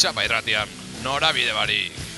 txapa irratian, norabide barik.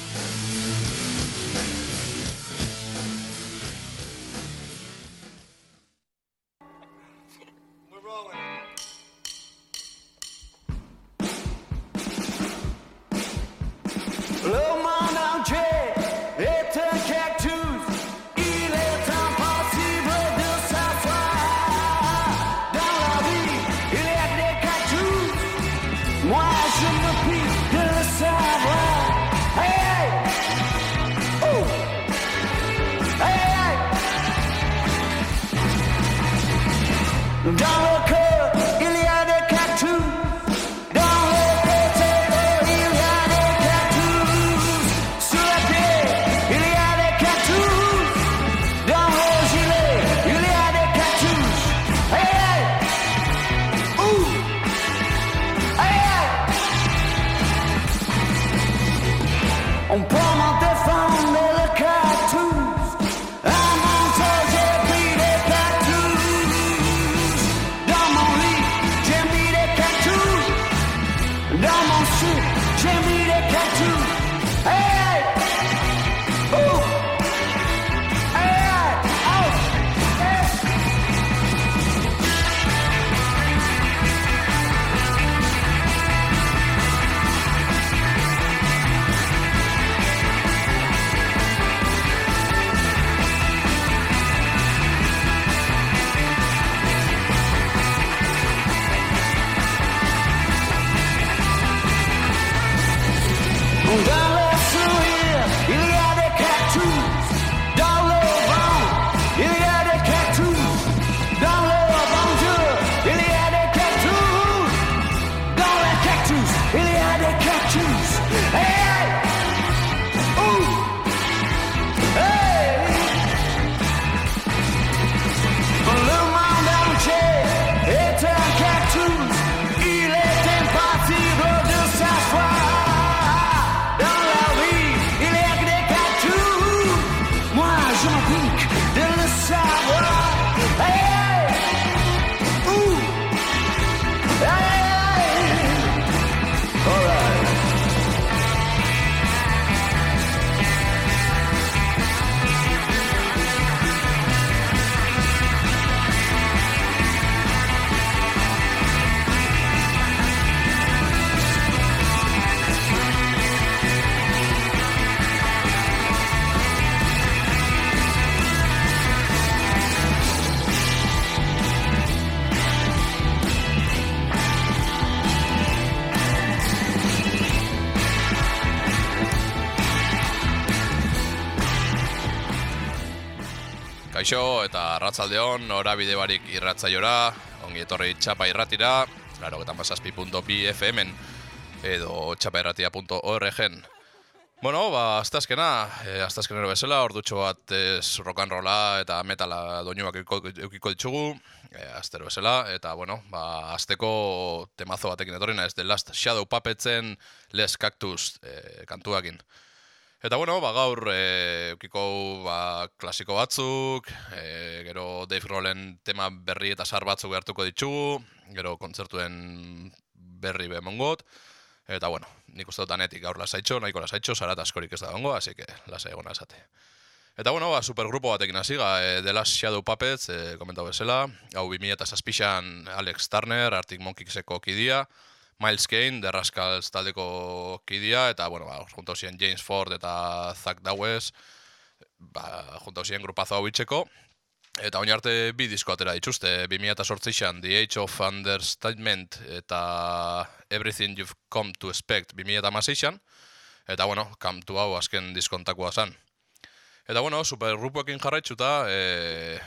Arratzaldeon, norabide barik irratzaiora, ongi etorri txapa irratira, laro eta masazpi.bi FM-en, edo txapairratia.org-en. Bueno, ba, aztazkena, e, aztazkenero bezala, ordutxo bat ez rolla eta metala doinuak eukiko, ditugu, e, aztero bezala, eta bueno, ba, azteko temazo batekin etorri naiz, The Last Shadow Puppetzen Les Cactus e, kantuakin. Eta bueno, ba, gaur e, eukiko ba, klasiko batzuk, e, gero Dave Rollen tema berri eta sar batzuk hartuko ditugu, gero kontzertuen berri bemongot, eta bueno, nik uste dut anetik gaur lasaitxo, nahiko lasaitxo, sarat askorik ez da dongo, así que lasa egona esate. Eta bueno, ba, supergrupo batekin hasi ga, e, The Last Shadow Puppets, e, komentau bezala, hau 2000 eta zazpixan Alex Turner, Arctic Monkeyseko kidia, Miles Kane, The Rascals taldeko kidia, eta, bueno, ba, junto ziren James Ford eta Zach Dawes, ba, junto ziren grupazo hau itxeko, eta oin arte bi disko atera dituzte, 2008an The Age of Understatement eta Everything You've Come to Expect 2008an, eta, bueno, kamtu hau azken diskontakoa zen. Eta, bueno, supergrupoekin jarraitzuta, e,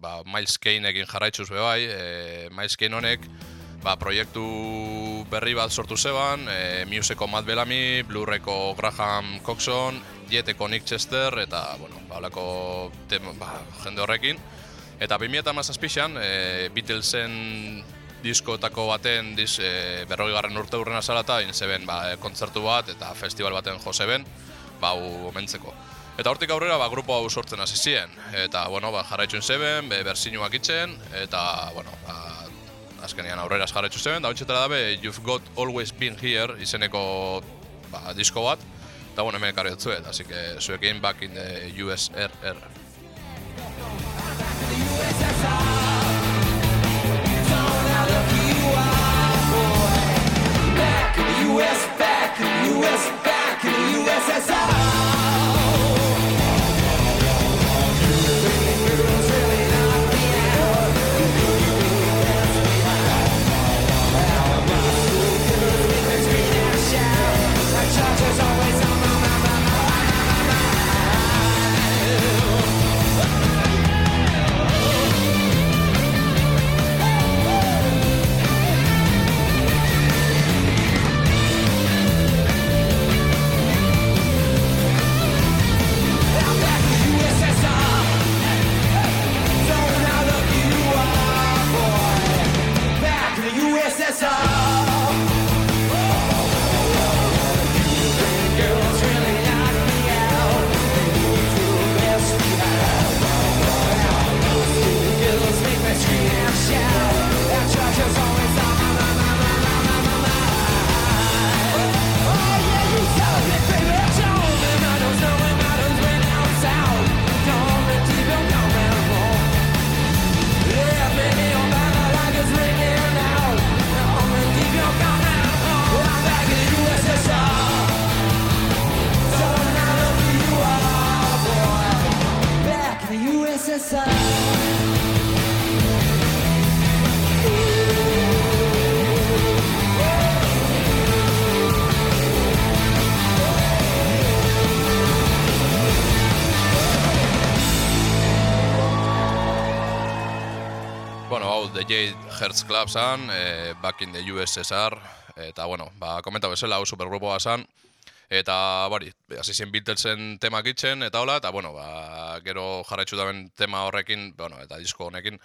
ba, Miles Kaneekin jarraitzuz be bai, e, Miles Kane honek, ba, proiektu berri bat sortu zeban, e, Museko Matt Bellamy, Blurreko Graham Coxon, Jeteko Nick Chester, eta, bueno, ba, holako tem- ba, jende horrekin. Eta 2008an, e, Beatlesen diskotako baten diz, e, berroi garren urte urrena zala eta zeben ba, e, kontzertu bat eta festival baten jo zeben, ba, omentzeko. Eta hortik aurrera, ba, grupo hau sortzen hasi ziren. Eta, bueno, ba, jarraitzun zeben, be, bersinuak itzen, eta, bueno, ba, azkenean aurrera jarraitzu zeben, da ontsetara dabe You've Got Always Been Here izeneko ba, disko bat, eta bueno, hemen ekarri dutzuet, así que zuekin back in the USRR. Back in the US, Jade Hertz Club zan, e, back in the USSR, eta, bueno, ba, komenta bezala, hau supergrupoa zan, eta, bari, hasi zen Beatlesen temak itzen, eta hola, eta, bueno, ba, gero jarraitzu daben tema horrekin, bueno, eta disko honekin,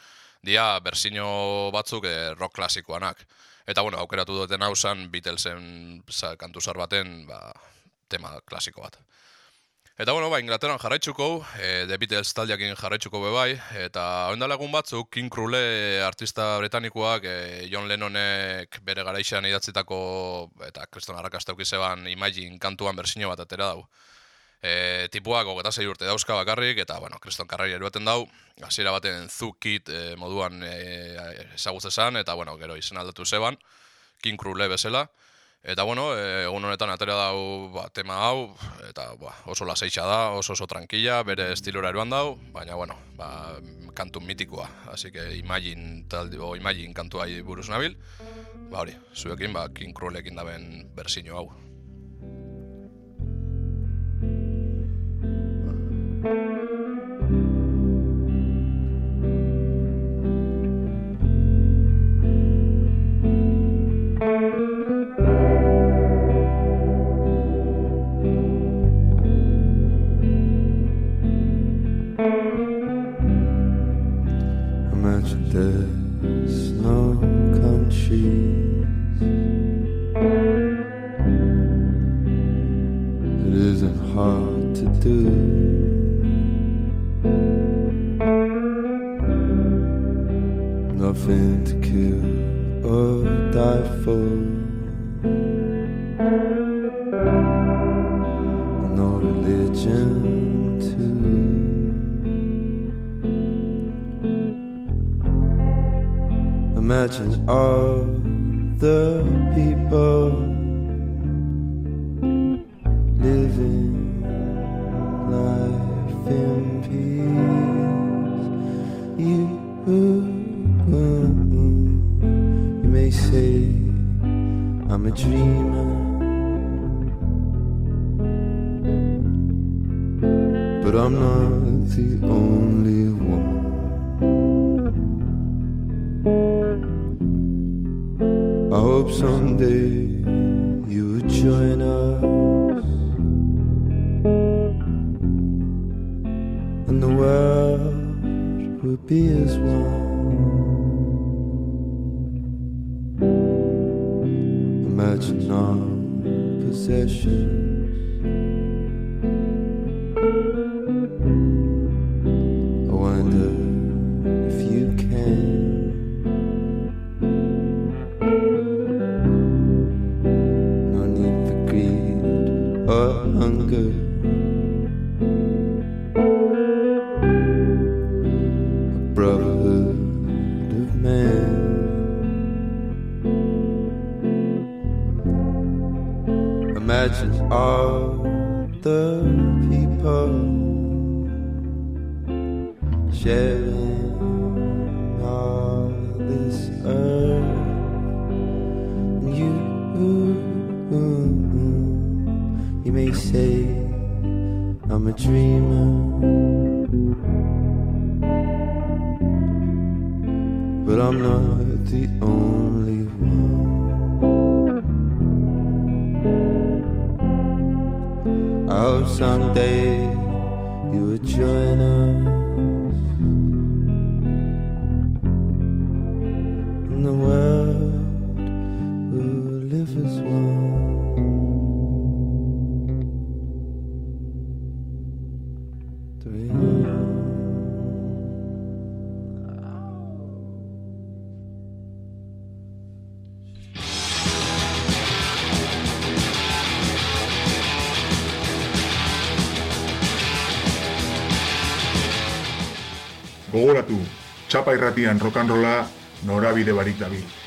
dia berzino batzuk e, rock klasikoanak. Eta, bueno, aukeratu duten hau zan Beatlesen za, kantuzar baten, ba, tema klasiko bat. Eta bueno, ba, Inglaterran jarraitzuko, e, The Beatles taldeakin jarraitzuko be bai, eta oindala egun batzuk, King Krule artista britanikoak, e, John Lennonek bere garaixean idatzitako, eta kriston arrakastauk izeban Imagine kantuan bersino bat atera dau. E, tipuak hogeta zei urte dauzka bakarrik, eta, bueno, kriston karraia eruaten dau, hasiera baten Zu Kid e, moduan e, ezagutzezan, eta, bueno, gero izen aldatu zeban, King Krule bezala, Eta bueno, e, egun honetan atera dau ba, tema hau, eta ba, oso lasaitxa da, oso oso tranquila, bere estilora eruan dau, baina bueno, ba, kantu mitikoa, así que Imagine talde, o Imagine kantuai buruz nabil, ba hori, zuekin ba, King Krulekin daben berzino hau. The people living life in peace. You may say I'm a dreamer, but I'm not the only hope someday you would join us and the world would be as one. Imagine our possessions. You were trying to irratian rock'n'rolla norabide barik dabil.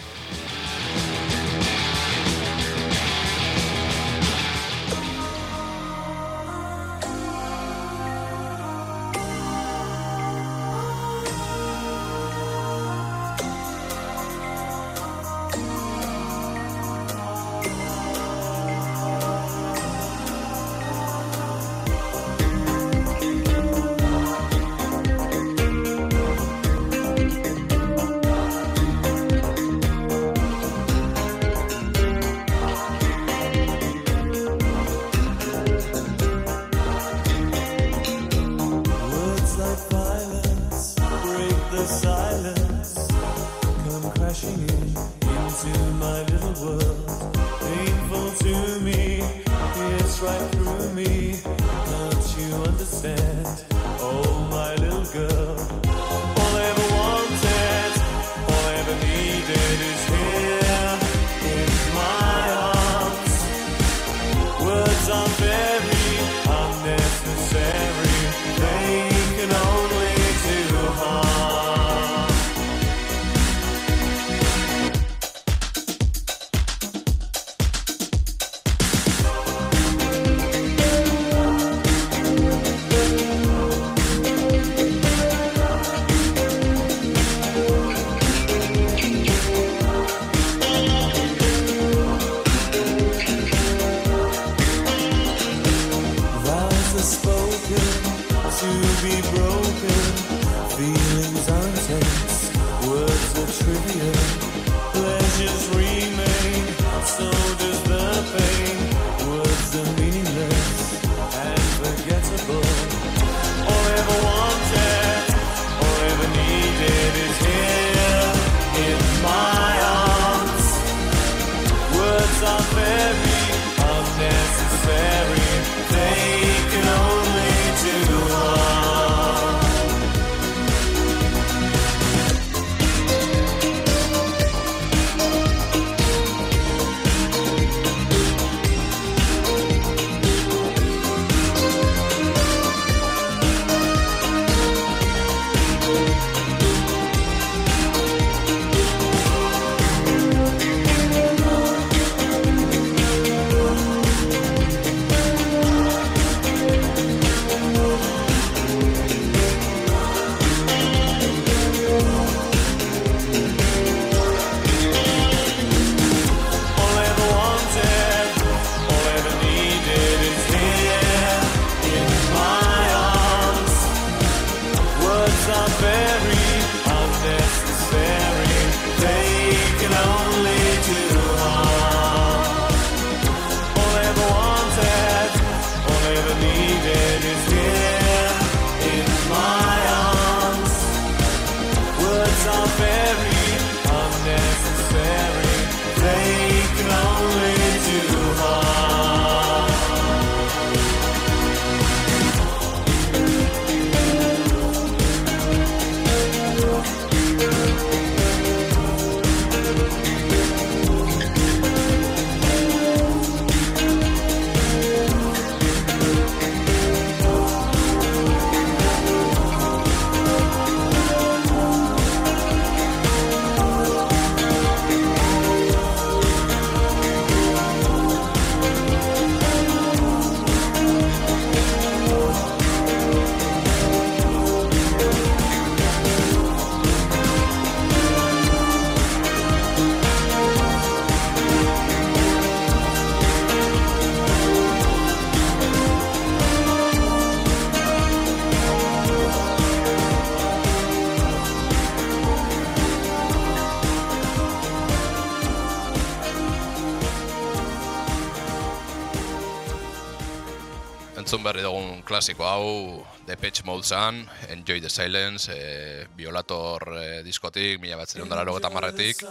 Klasiko hau Depeche Mode zan, Enjoy the Silence, e, Violator e, diskotik, mila bat zerion eta marretik.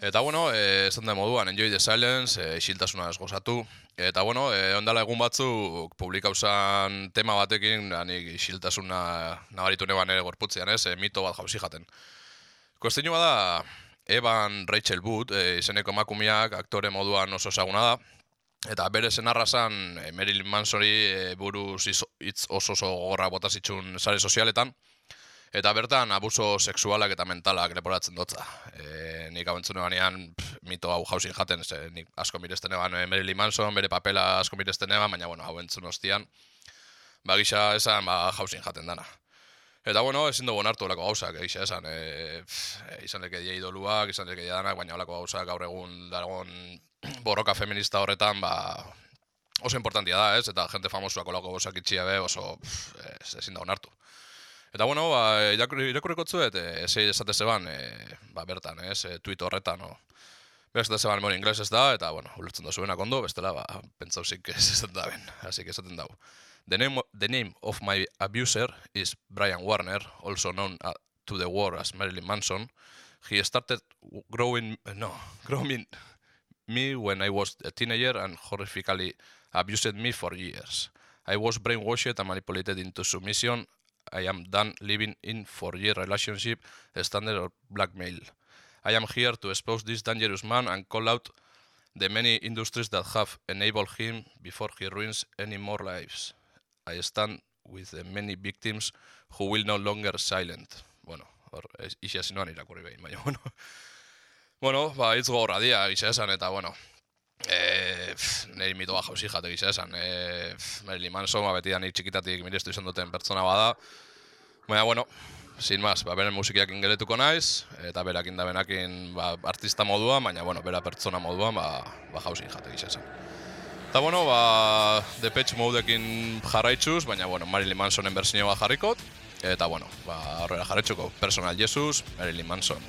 Eta bueno, e, esan da moduan, Enjoy the Silence, e, isiltasuna ez. Eta bueno, e, ondala egun batzuk publikauzan tema batekin, nik isiltasuna nabaritu neban ere gorputzean ez, e, mito bat jauzi jaten. Kuestinua da, Evan Rachel Wood, e, izeneko emakumeak aktore moduan oso ezaguna da, Eta bere senarra zan e, Marilyn Mansori e, buruz izo- hitz oso oso gogorra bota zitxun sare sozialetan. Eta bertan abuso sexualak eta mentalak leporatzen dotza. E, nik banean pff, mito hau jausin jaten, ze nik asko miresten eban Marilyn Manson, bere papela asko miresten eban, baina bueno, hau entzun ostian. Ba gisa esan, ba jausin jaten dana. Eta bueno, ezin dugu onartu olako gauzak, egisa esan, e, pff, e, izan leke die idoluak, izan leke danak, baina olako gauzak gaur egun dagon borroka feminista horretan, ba, oso importantia da, ez? Eta jente famosuak olako gauzak itxia be, oso pff, ez, ezin da onartu. Eta bueno, ba, irakurri- irakurriko tzuet, e, esei esate zeban, e, ba, bertan, ez, e, tweet horretan, no? Beraz, eta zeban, bueno, ingles ez da, eta, bueno, ulertzen da zuenak ondo, bestela, ba, pentsauzik ez da ben, que esaten dago. The name, the name of my abuser is Brian Warner, also known uh, to the world as Marilyn Manson. He started growing, no, growing me when I was a teenager and horrifically abused me for years. I was brainwashed and manipulated into submission. I am done living in four-year relationship standard of blackmail. I am here to expose this dangerous man and call out the many industries that have enabled him before he ruins any more lives. I stand with the many victims who will no longer silent. Bueno, hor, ixia zinoan irakurri behin, baina, bueno. Bueno, ba, hitz gogorra dira, gisa esan, eta, bueno, e, pff, niri mitoa jauzi jate gisa esan. E, pff, Marilyn Manson, ba, beti da nik txikitatik mirestu izan duten pertsona bada. Baina, bueno, sin más, ba, beren musikiakin geletuko naiz, eta berakin da benakin ba, artista moduan, baina, bueno, bera pertsona moduan, ba, ba jauzi jate gisa esan. Eta, bueno, ba, Depeche Modeekin jarraitzuz, baina, bueno, Marilyn Mansonen bersinioa jarrikot, eta, bueno, ba, horrela jarraitzuko, Personal Jesus, Marilyn Manson.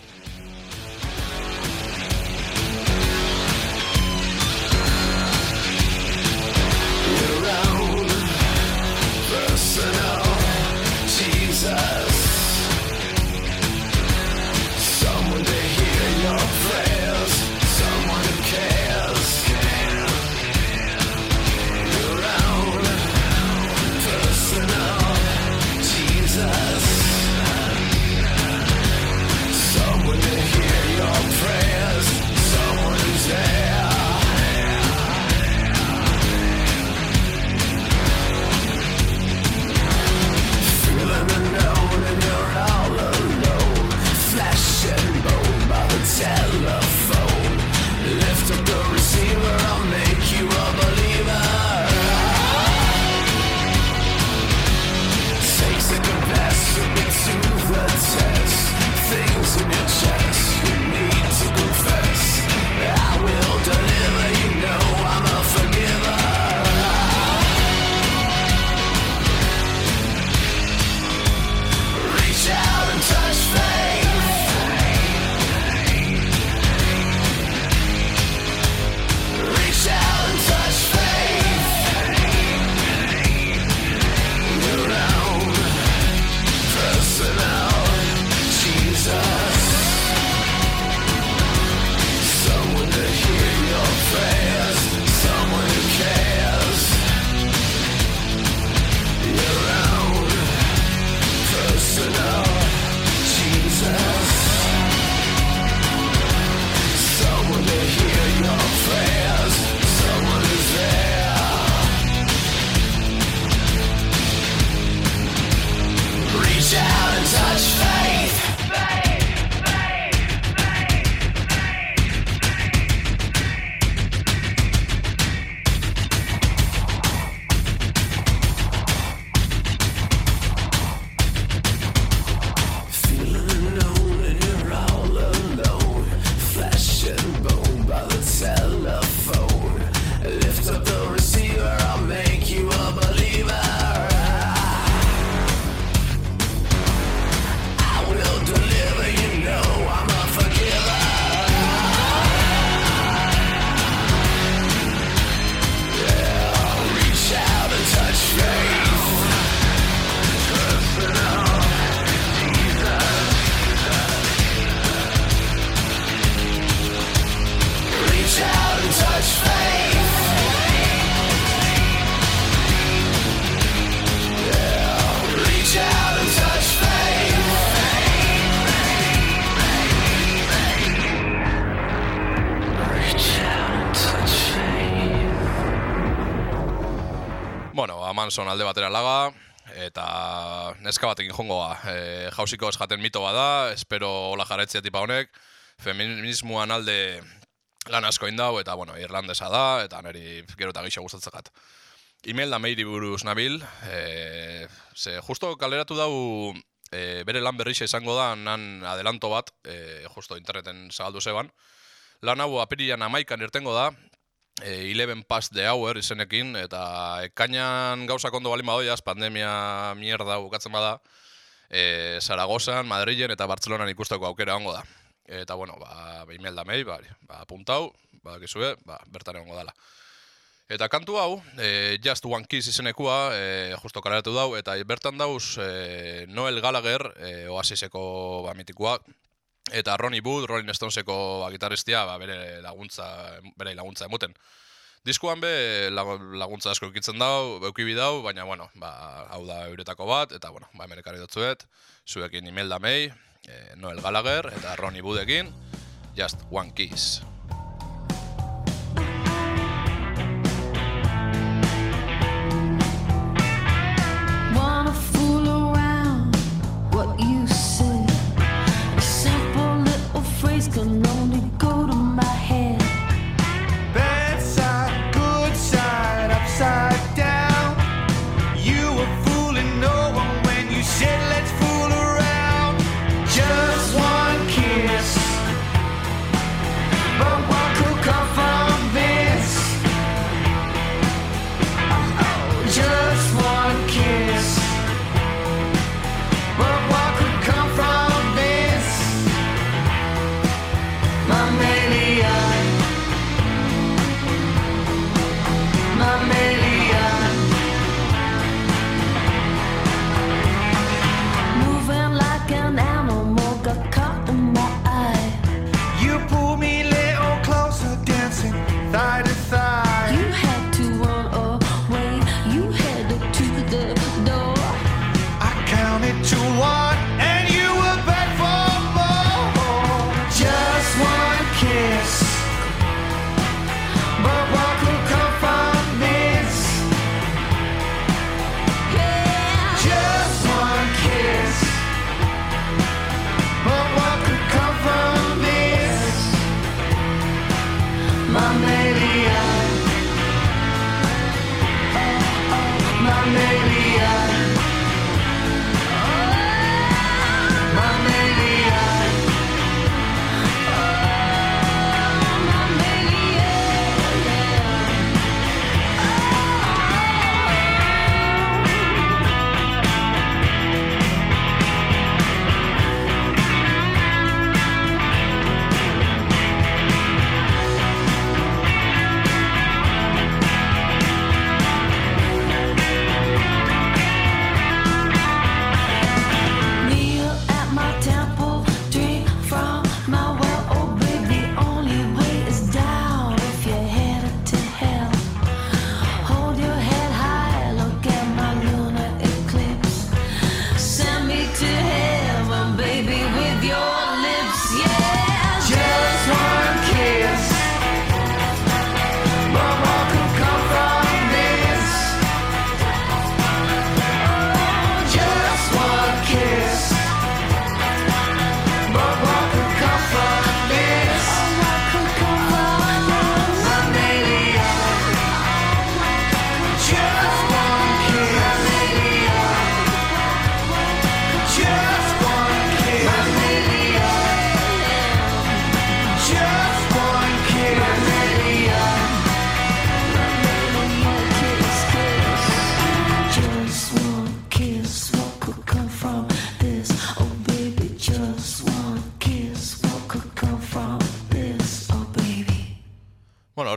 Manson alde batera laga, eta neska batekin jongoa. E, jausiko eskaten mito bada, espero hola jarretzia tipa honek, feminismoan alde lan asko indau, eta bueno, irlandesa da, eta niri gero eta gixo gustatzegat. Email da meiri buruz nabil, e, ze justo kaleratu dau e, bere lan berrixa izango da, nan adelanto bat, e, justo interneten zagaldu zeban. Lan hau apirilan amaikan irtengo da, 11 past the hour izenekin, eta ekainan gauzak ondo balin badoiaz, pandemia mierda bukatzen bada, e, Zaragozan, Madrilen eta Bartzelonan ikusteko aukera ongo da. Eta bueno, ba, email da mei, ba, ba, apuntau, badakizue, ba, bertan egongo dala. Eta kantu hau, e, Just One Kiss izenekua, e, justo kaleratu dau, eta bertan dauz e, Noel Gallagher, e, Oasiseko ba, mitikoa, eta Ronnie Wood, Rolling Stoneseko gitarristia, ba, bere laguntza, bere laguntza emuten. Diskuan be lag- laguntza asko ekitzen dau, beukibi dau, baina, bueno, ba, hau da euretako bat, eta, bueno, ba, emerekari dutzuet, zuekin email da mei, e, Noel Gallagher eta Ronnie Woodekin, Just One Kiss.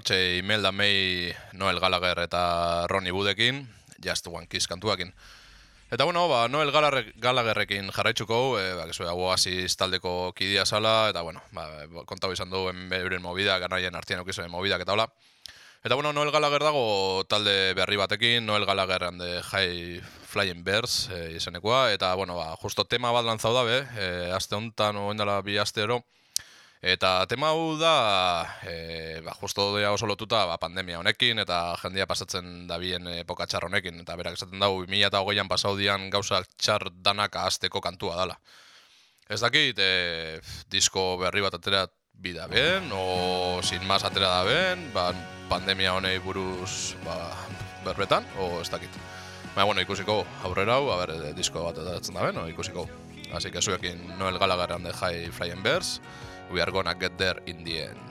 Hortxe Imelda May, Noel Gallagher eta Ronnie Woodekin, Just One Kiss kantuakin. Eta bueno, ba, Noel Gallagher, Gallagherrekin jarraitzuko, e, ba, kezu, Oasis taldeko kidia zala, eta bueno, ba, kontau izan du euren movida, ganaien artian eukizuen movidak eta hola. Eta bueno, Noel Gallagher dago talde berri batekin, Noel Gallagher and the High Flying Birds e, izenekoa, eta bueno, ba, justo tema bat lanzau dabe, e, aste honetan, oen dela bi astero, son Eta tema hau da, e, ba, justo dira oso lotuta ba, pandemia honekin eta jendia pasatzen dabien epoka txar honekin. Eta berak esaten dago 2008an pasaudian gauza txar danak ahazteko kantua dala. Ez dakit, e, disko berri bat atera bida ben, o sin mas atera da ben, ba, pandemia honei buruz ba, berbetan, o ez dakit. Ba, bueno, ikusiko aurrera hau, a ber, disko bat ateratzen da ben, o ikusiko. Así que zuekin Noel Gallagher and the High Flying Bears. We are gonna get there in the end.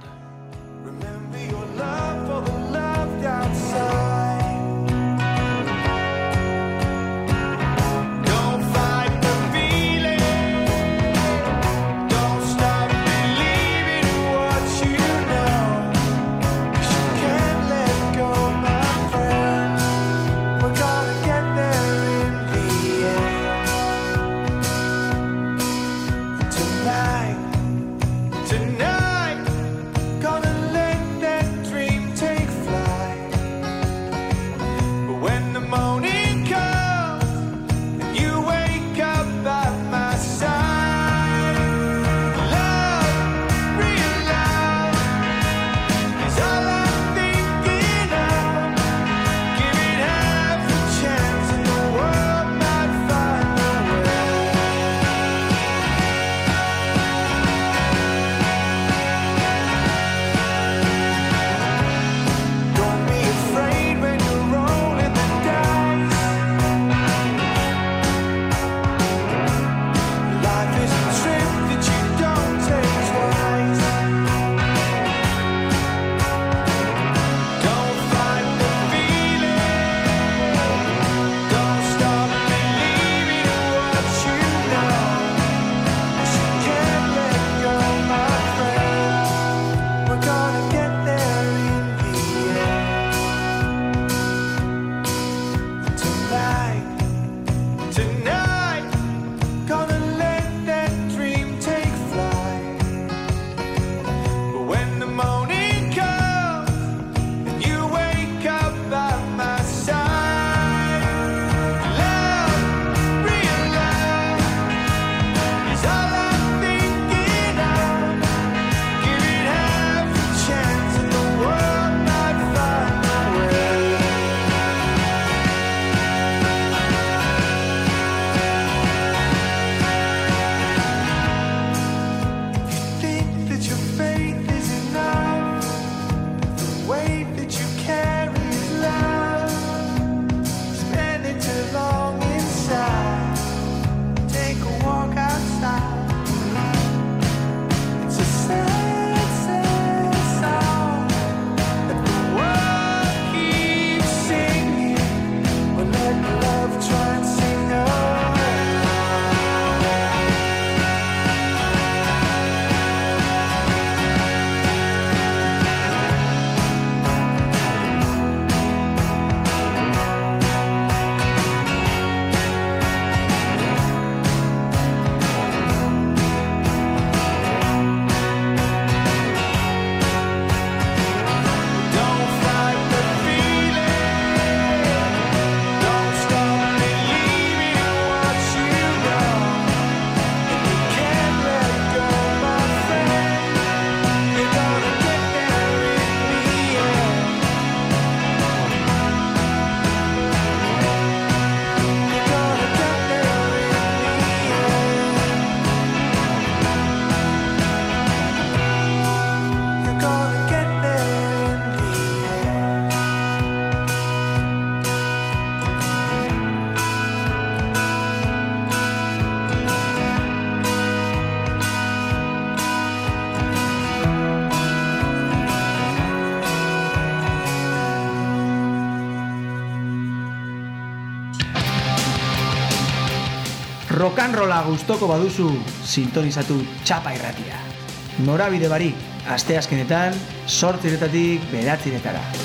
kirola gustoko baduzu, sintonizatu txapa irratia. Asteazkenetan, sortziretatik beratziretara. Norabide barik, asteazkenetan, sortziretatik beratziretara.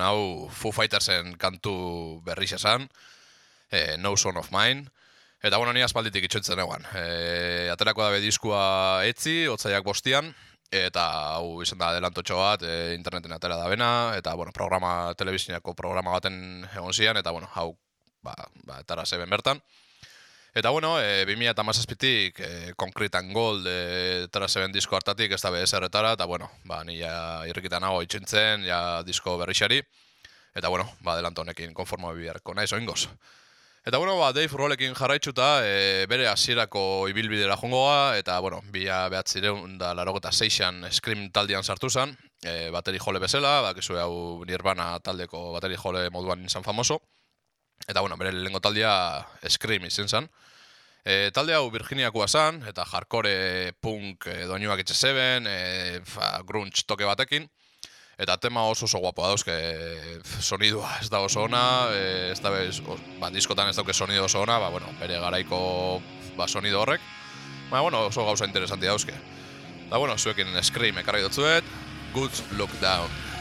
Hau Foo Fightersen kantu berri esan, e, No Son of Mine. Eta bueno, ni aspalditik itxoitzen eguan. E, aterako dabe diskua etzi, otzaiak bostian, eta hau izan da adelantotxo bat, e, interneten atera da bena, eta bueno, programa, telebiziniako programa baten egon zian, eta bueno, hau, ba, ba etara zeben bertan. Eta bueno, e, 2008tik e, Concrete and Gold e, etara zeben disko hartatik ez da BSR-etara, eta bueno, ba, ni ja irrikitan nago itxintzen, ja disko berrixari. Eta bueno, ba, adelanto honekin konforma biharko naiz oingoz. Eta bueno, ba, Dave Rollekin jarraitzuta, e, bere hasierako ibilbidera jongoa, eta bueno, bila behatzireun da larogeta seixan Scream taldean sartu zen, e, bateri jole bezala, bakizu hau Nirvana taldeko bateri jole moduan izan famoso. Eta bueno, bere lehengo taldea Scream izen zen. E, talde hau Virginiakoa zen, eta hardcore punk e, doinuak etxe zeben, e, fa, grunge toke batekin. Eta tema oso oso guapoa dauzke, e, sonidua ez da oso ona, e, ez da bez, o, ba, diskotan ez dauke sonido oso ona, ba, bueno, bere garaiko ba, sonido horrek. Ba, bueno, oso gauza interesanti dauzke. Da, bueno, zuekin Scream ekarri dutzuet, Good Look Down.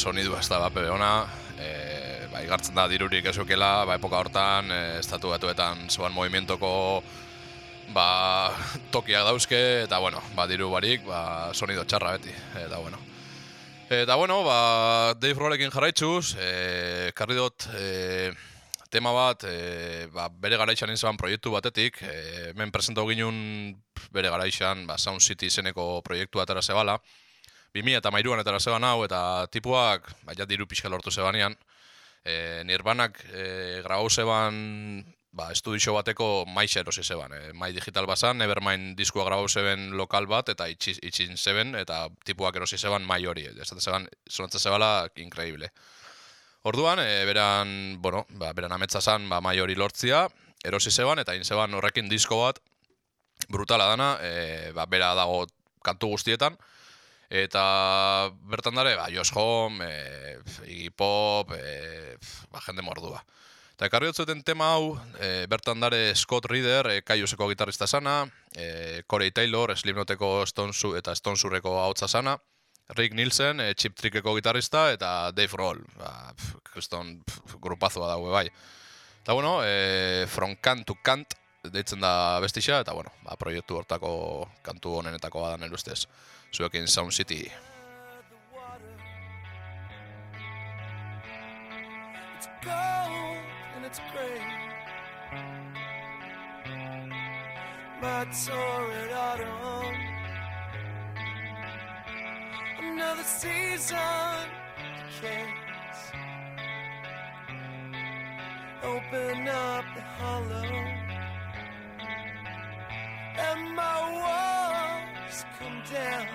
Sonidua ez da bape ona, e, ba, igartzen da dirurik ezokela, ba, epoka hortan, e, estatu batuetan zoan movimientoko ba, tokiak dauzke, eta bueno, ba, diru barik, ba, sonido txarra beti, eta bueno. Eta bueno, ba, Dave Rollekin jarraitzuz, e, karri dut e, tema bat, e, ba, bere garaixan izan proiektu batetik, e, hemen presentau ginen bere garaixan, ba, Sound City izeneko proiektu atera zebala, 2000 eta mairuan etara zeban hau, eta tipuak, ba, ja diru pixka lortu zebanean, e, Nirvanak e, grabau zeban ba, estudixo bateko maixa erosi zeban. E, mai digital bazan, Nevermind diskua grabau zeben lokal bat, eta itxi, itxin zeben, eta tipuak erosi zeban mai hori. Ez zeban, sonatze zebala, increíble. Orduan, e, beran, bueno, ba, beran ametsa zan, ba, mai hori lortzia, erosi zeban, eta in zeban horrekin disko bat, brutala dana, e, ba, bera dago kantu guztietan, Eta bertan dare, ba, Josh Home, e, Iggy Pop, e, ba, jende mordua. Eta ekarri hotzuten tema hau, e, bertan dare Scott Reeder, e, Kaiuseko gitarrista sana, e, Corey Taylor, Slipknoteko Stonesu eta Stonesurreko hautza sana, Rick Nielsen, e, Chip Trickeko gitarrista, eta Dave Roll, ba, pf, kriston pf, grupazoa daue bai. Eta bueno, e, From Kant to Kant, deitzen da bestixa, eta bueno, ba, proiektu hortako kantu honenetako badan erustez. Zuekin Sound City. It's cold and it's gray. My torrid autumn. Another season decays. Open up the hollow. And my walls come down.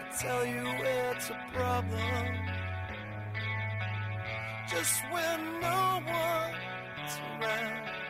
I tell you it's a problem. Just when no one's around.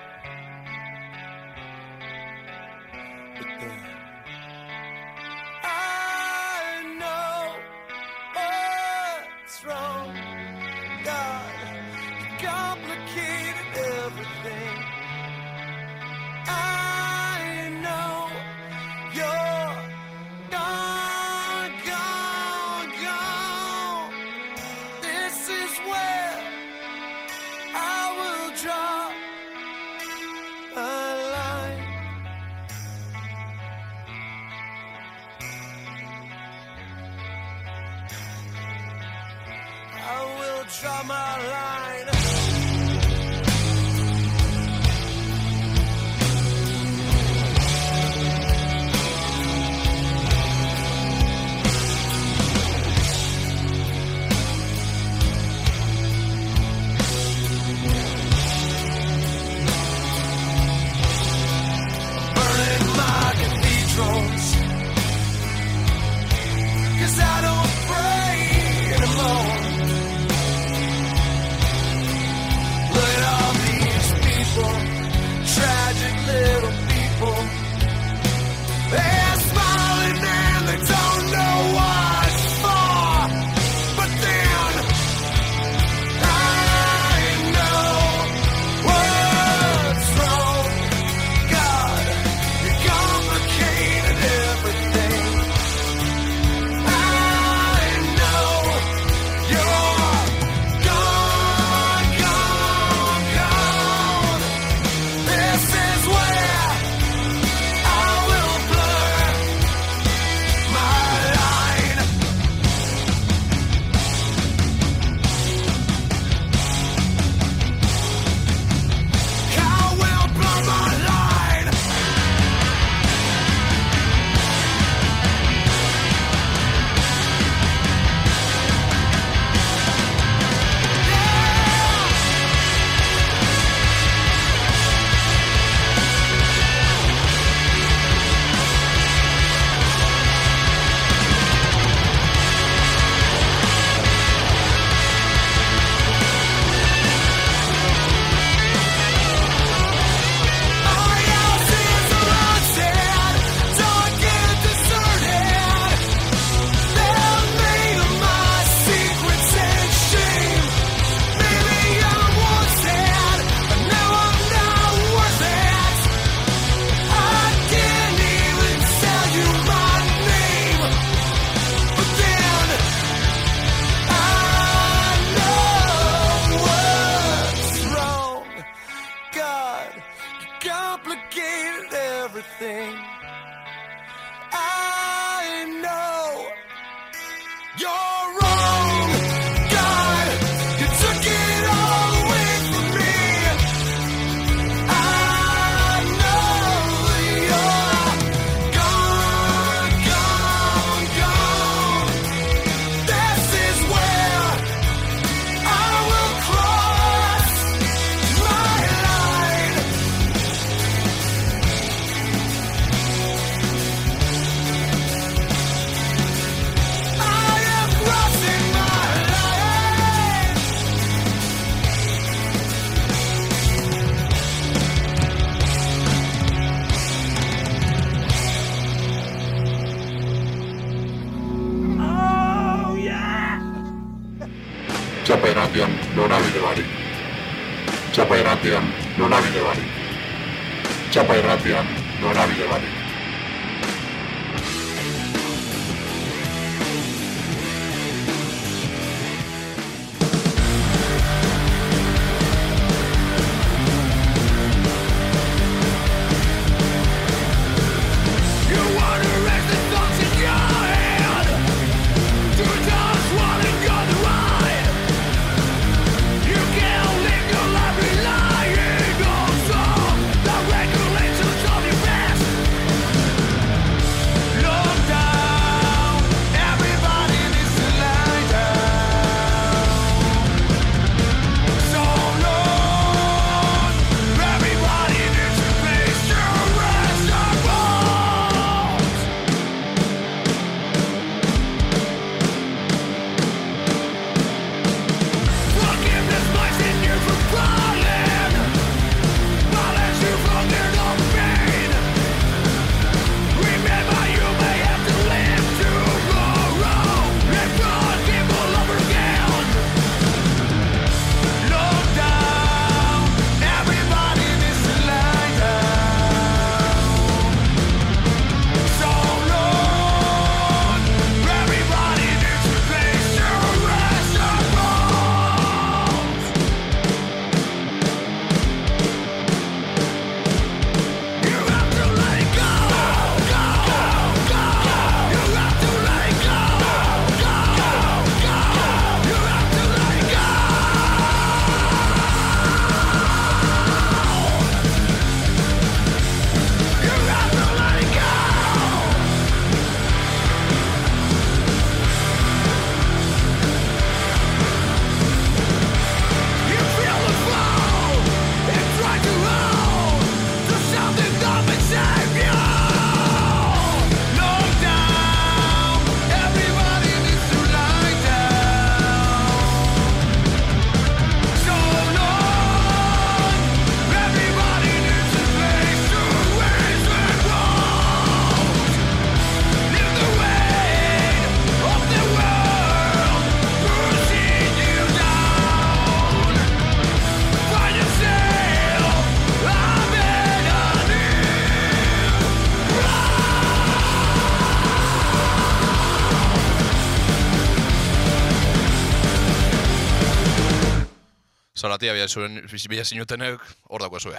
Zaratia bila, zinutenek, hor dako zue.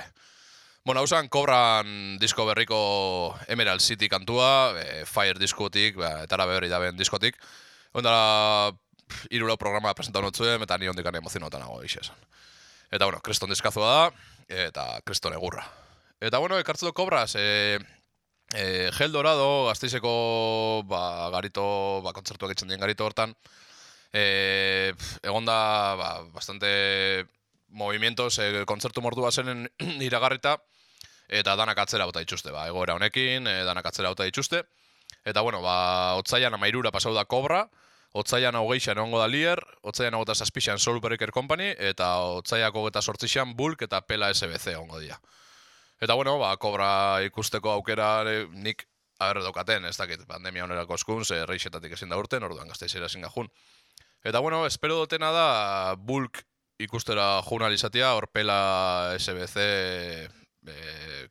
Bueno, hausan, kobran disko berriko Emerald City kantua, e, Fire diskotik, ba, etara behori daben diskotik. Ondara, irulau programa presentau notzuen, eta ni hondikan emozionotan nago esan. Eta, bueno, Kreston diskazua da, eta Kreston egurra. Eta, bueno, ekartzen du kobraz, e, e, Gel Dorado, gazteizeko ba, garito, ba, kontzertuak itzen dien garito hortan, e, pf, egon da ba, bastante movimientos, e, kontzertu mordu zen iragarrita, eta danak atzera bota dituzte, ba, egoera honekin, e, danak atzera bota dituzte. Eta, bueno, ba, otzaian amairura pasau da kobra, otzaian hogeixan egongo da lier, otzaian hogeta zazpixan Soul Breaker Company, eta otzaiako hogeta sortzixan Bulk eta Pela SBC egongo dira. Eta, bueno, ba, kobra ikusteko aukera nik aberre daukaten, ez dakit, pandemia onerako eskun, ze reixetatik ezin da urten, orduan gazteizera ezin gajun. Eta, bueno, espero dutena da Bulk ikustera juna izatea, horpela SBC e,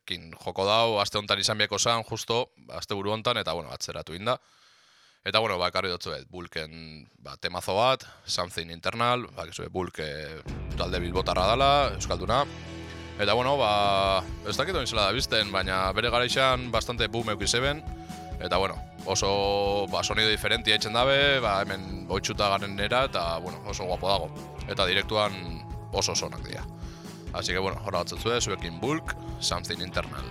kin joko dau, aste hontan izan bieko zan, justo, aste buru hontan, eta, bueno, atzeratu inda. Eta, bueno, ba, ekarri dutzuet, Bulken ba, temazo bat, Something Internal, ba, kezue, Bulk e, talde bilbotarra dala, Euskalduna. Eta, bueno, ba, ez dakit oin zela da bizten, baina bere garaixan bastante boom euki zeben. Eta, bueno, oso ba, sonido diferentia etxen dabe, ba, hemen oitxuta garen nera, eta, bueno, oso guapo dago. Eta direktuan oso sonak dira. Así que, bueno, hora batzut zuen, zuekin Bulk, Something Internal.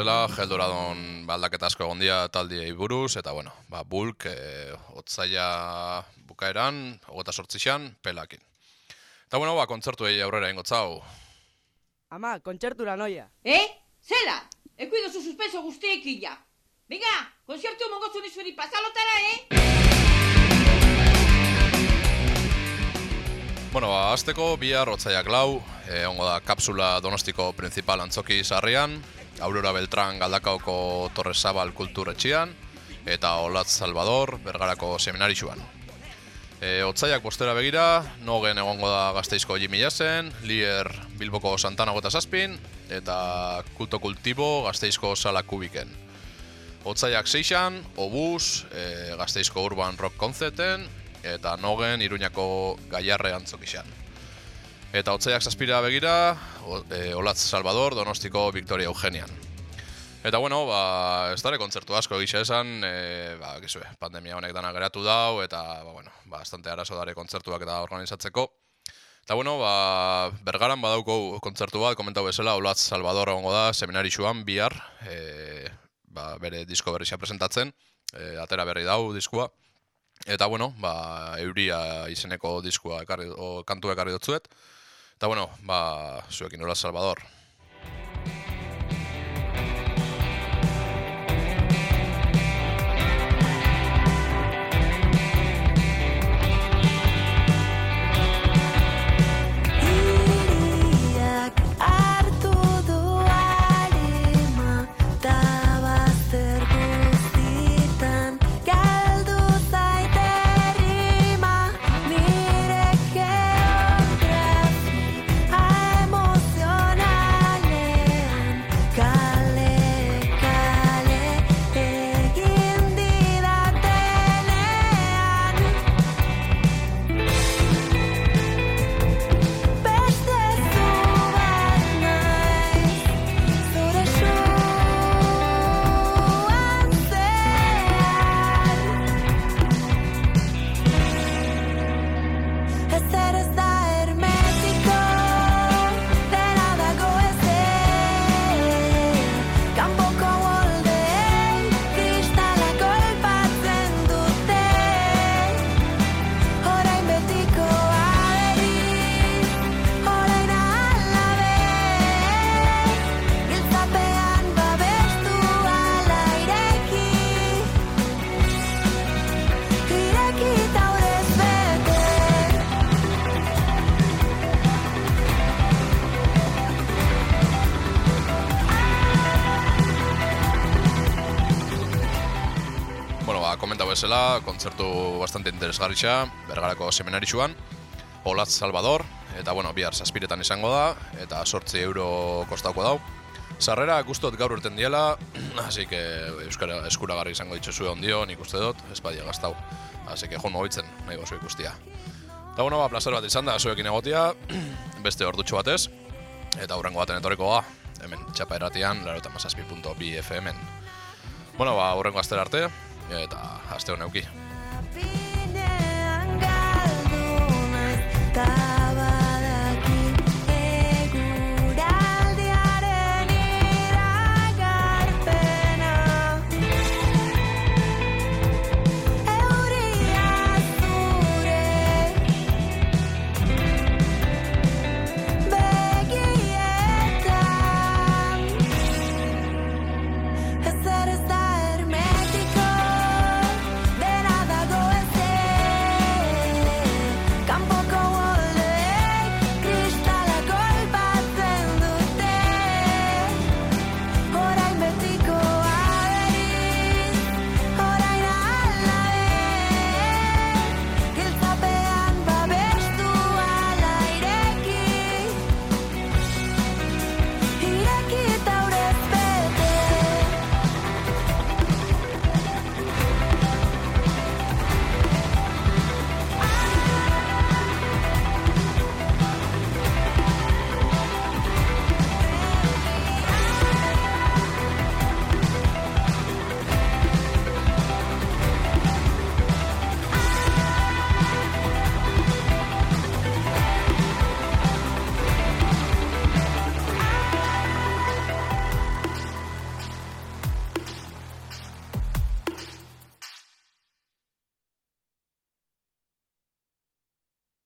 Bezala, Geldoradon ba, aldaketa asko egon dira taldiei buruz, eta bueno, ba, bulk, e, otzaia bukaeran, hogeta sortzixan, pelakin. Eta bueno, ba, kontzertuei aurrera ingotzau. Ama, kontzertura noia. Eh? Zela? Ekuido zu suspenso guztiekin ja. Venga, konzertu mongo zuri pasalotara, eh? Bueno, ba, azteko bihar otzaiak lau, e, ongo da kapsula donostiko principal antzoki sarrian, Aurora Beltran Galdakaoko Torres Zabal kulturetxian, eta Olatz Salvador Bergarako seminarixuan. E, otzaiak bostera begira, nogen egongo da gazteizko Jimmy Jasen, Lier Bilboko Santana gota zazpin, eta Kulto Kultibo gazteizko Sala Kubiken. Otzaiak seixan, Obus, e, gazteizko Urban Rock Concerten, eta nogen Iruñako Gaiarre antzokixan. Eta otzaiak zazpira begira, e, Olatz Salvador, Donostiko Victoria Eugenian. Eta bueno, ba, ez dara kontzertu asko egisa esan, e, ba, gizue, pandemia honek dana geratu dau, eta, ba, bueno, ba, bastante arazo dare kontzertuak eta organizatzeko. Eta bueno, ba, bergaran badauko kontzertu bat, komentau bezala, Olatz Salvador egongo da, seminarixuan, bihar, e, ba, bere disko berrizia presentatzen, e, atera berri dau diskua. Eta bueno, ba, euria izeneko diskua ekarri, o, kantua ekarri dutzuet. Eta bueno, ba, zuekin Olatz Salvador. Bezala, kontzertu bastante interesgarritxa, bergarako seminarixuan, Olatz Salvador, eta bueno, bihar zazpiretan izango da, eta sortzi euro kostauko dau. Sarrera gustot gaur urten diela, así que euskara eskuragarri izango dituzue ondio, nik uste dut, ez badia gaztau. Así que joan mogitzen, nahi gozu ikustia. Eta bueno, ba, placer bat izan da, zuekin egotia, beste ordutxo batez, eta hurrengo baten etorriko ga, hemen txapa erratian, laro eta mazazpi.bi FM-en. Bueno, ba, hurrengo astera arte, eta aste honeuki.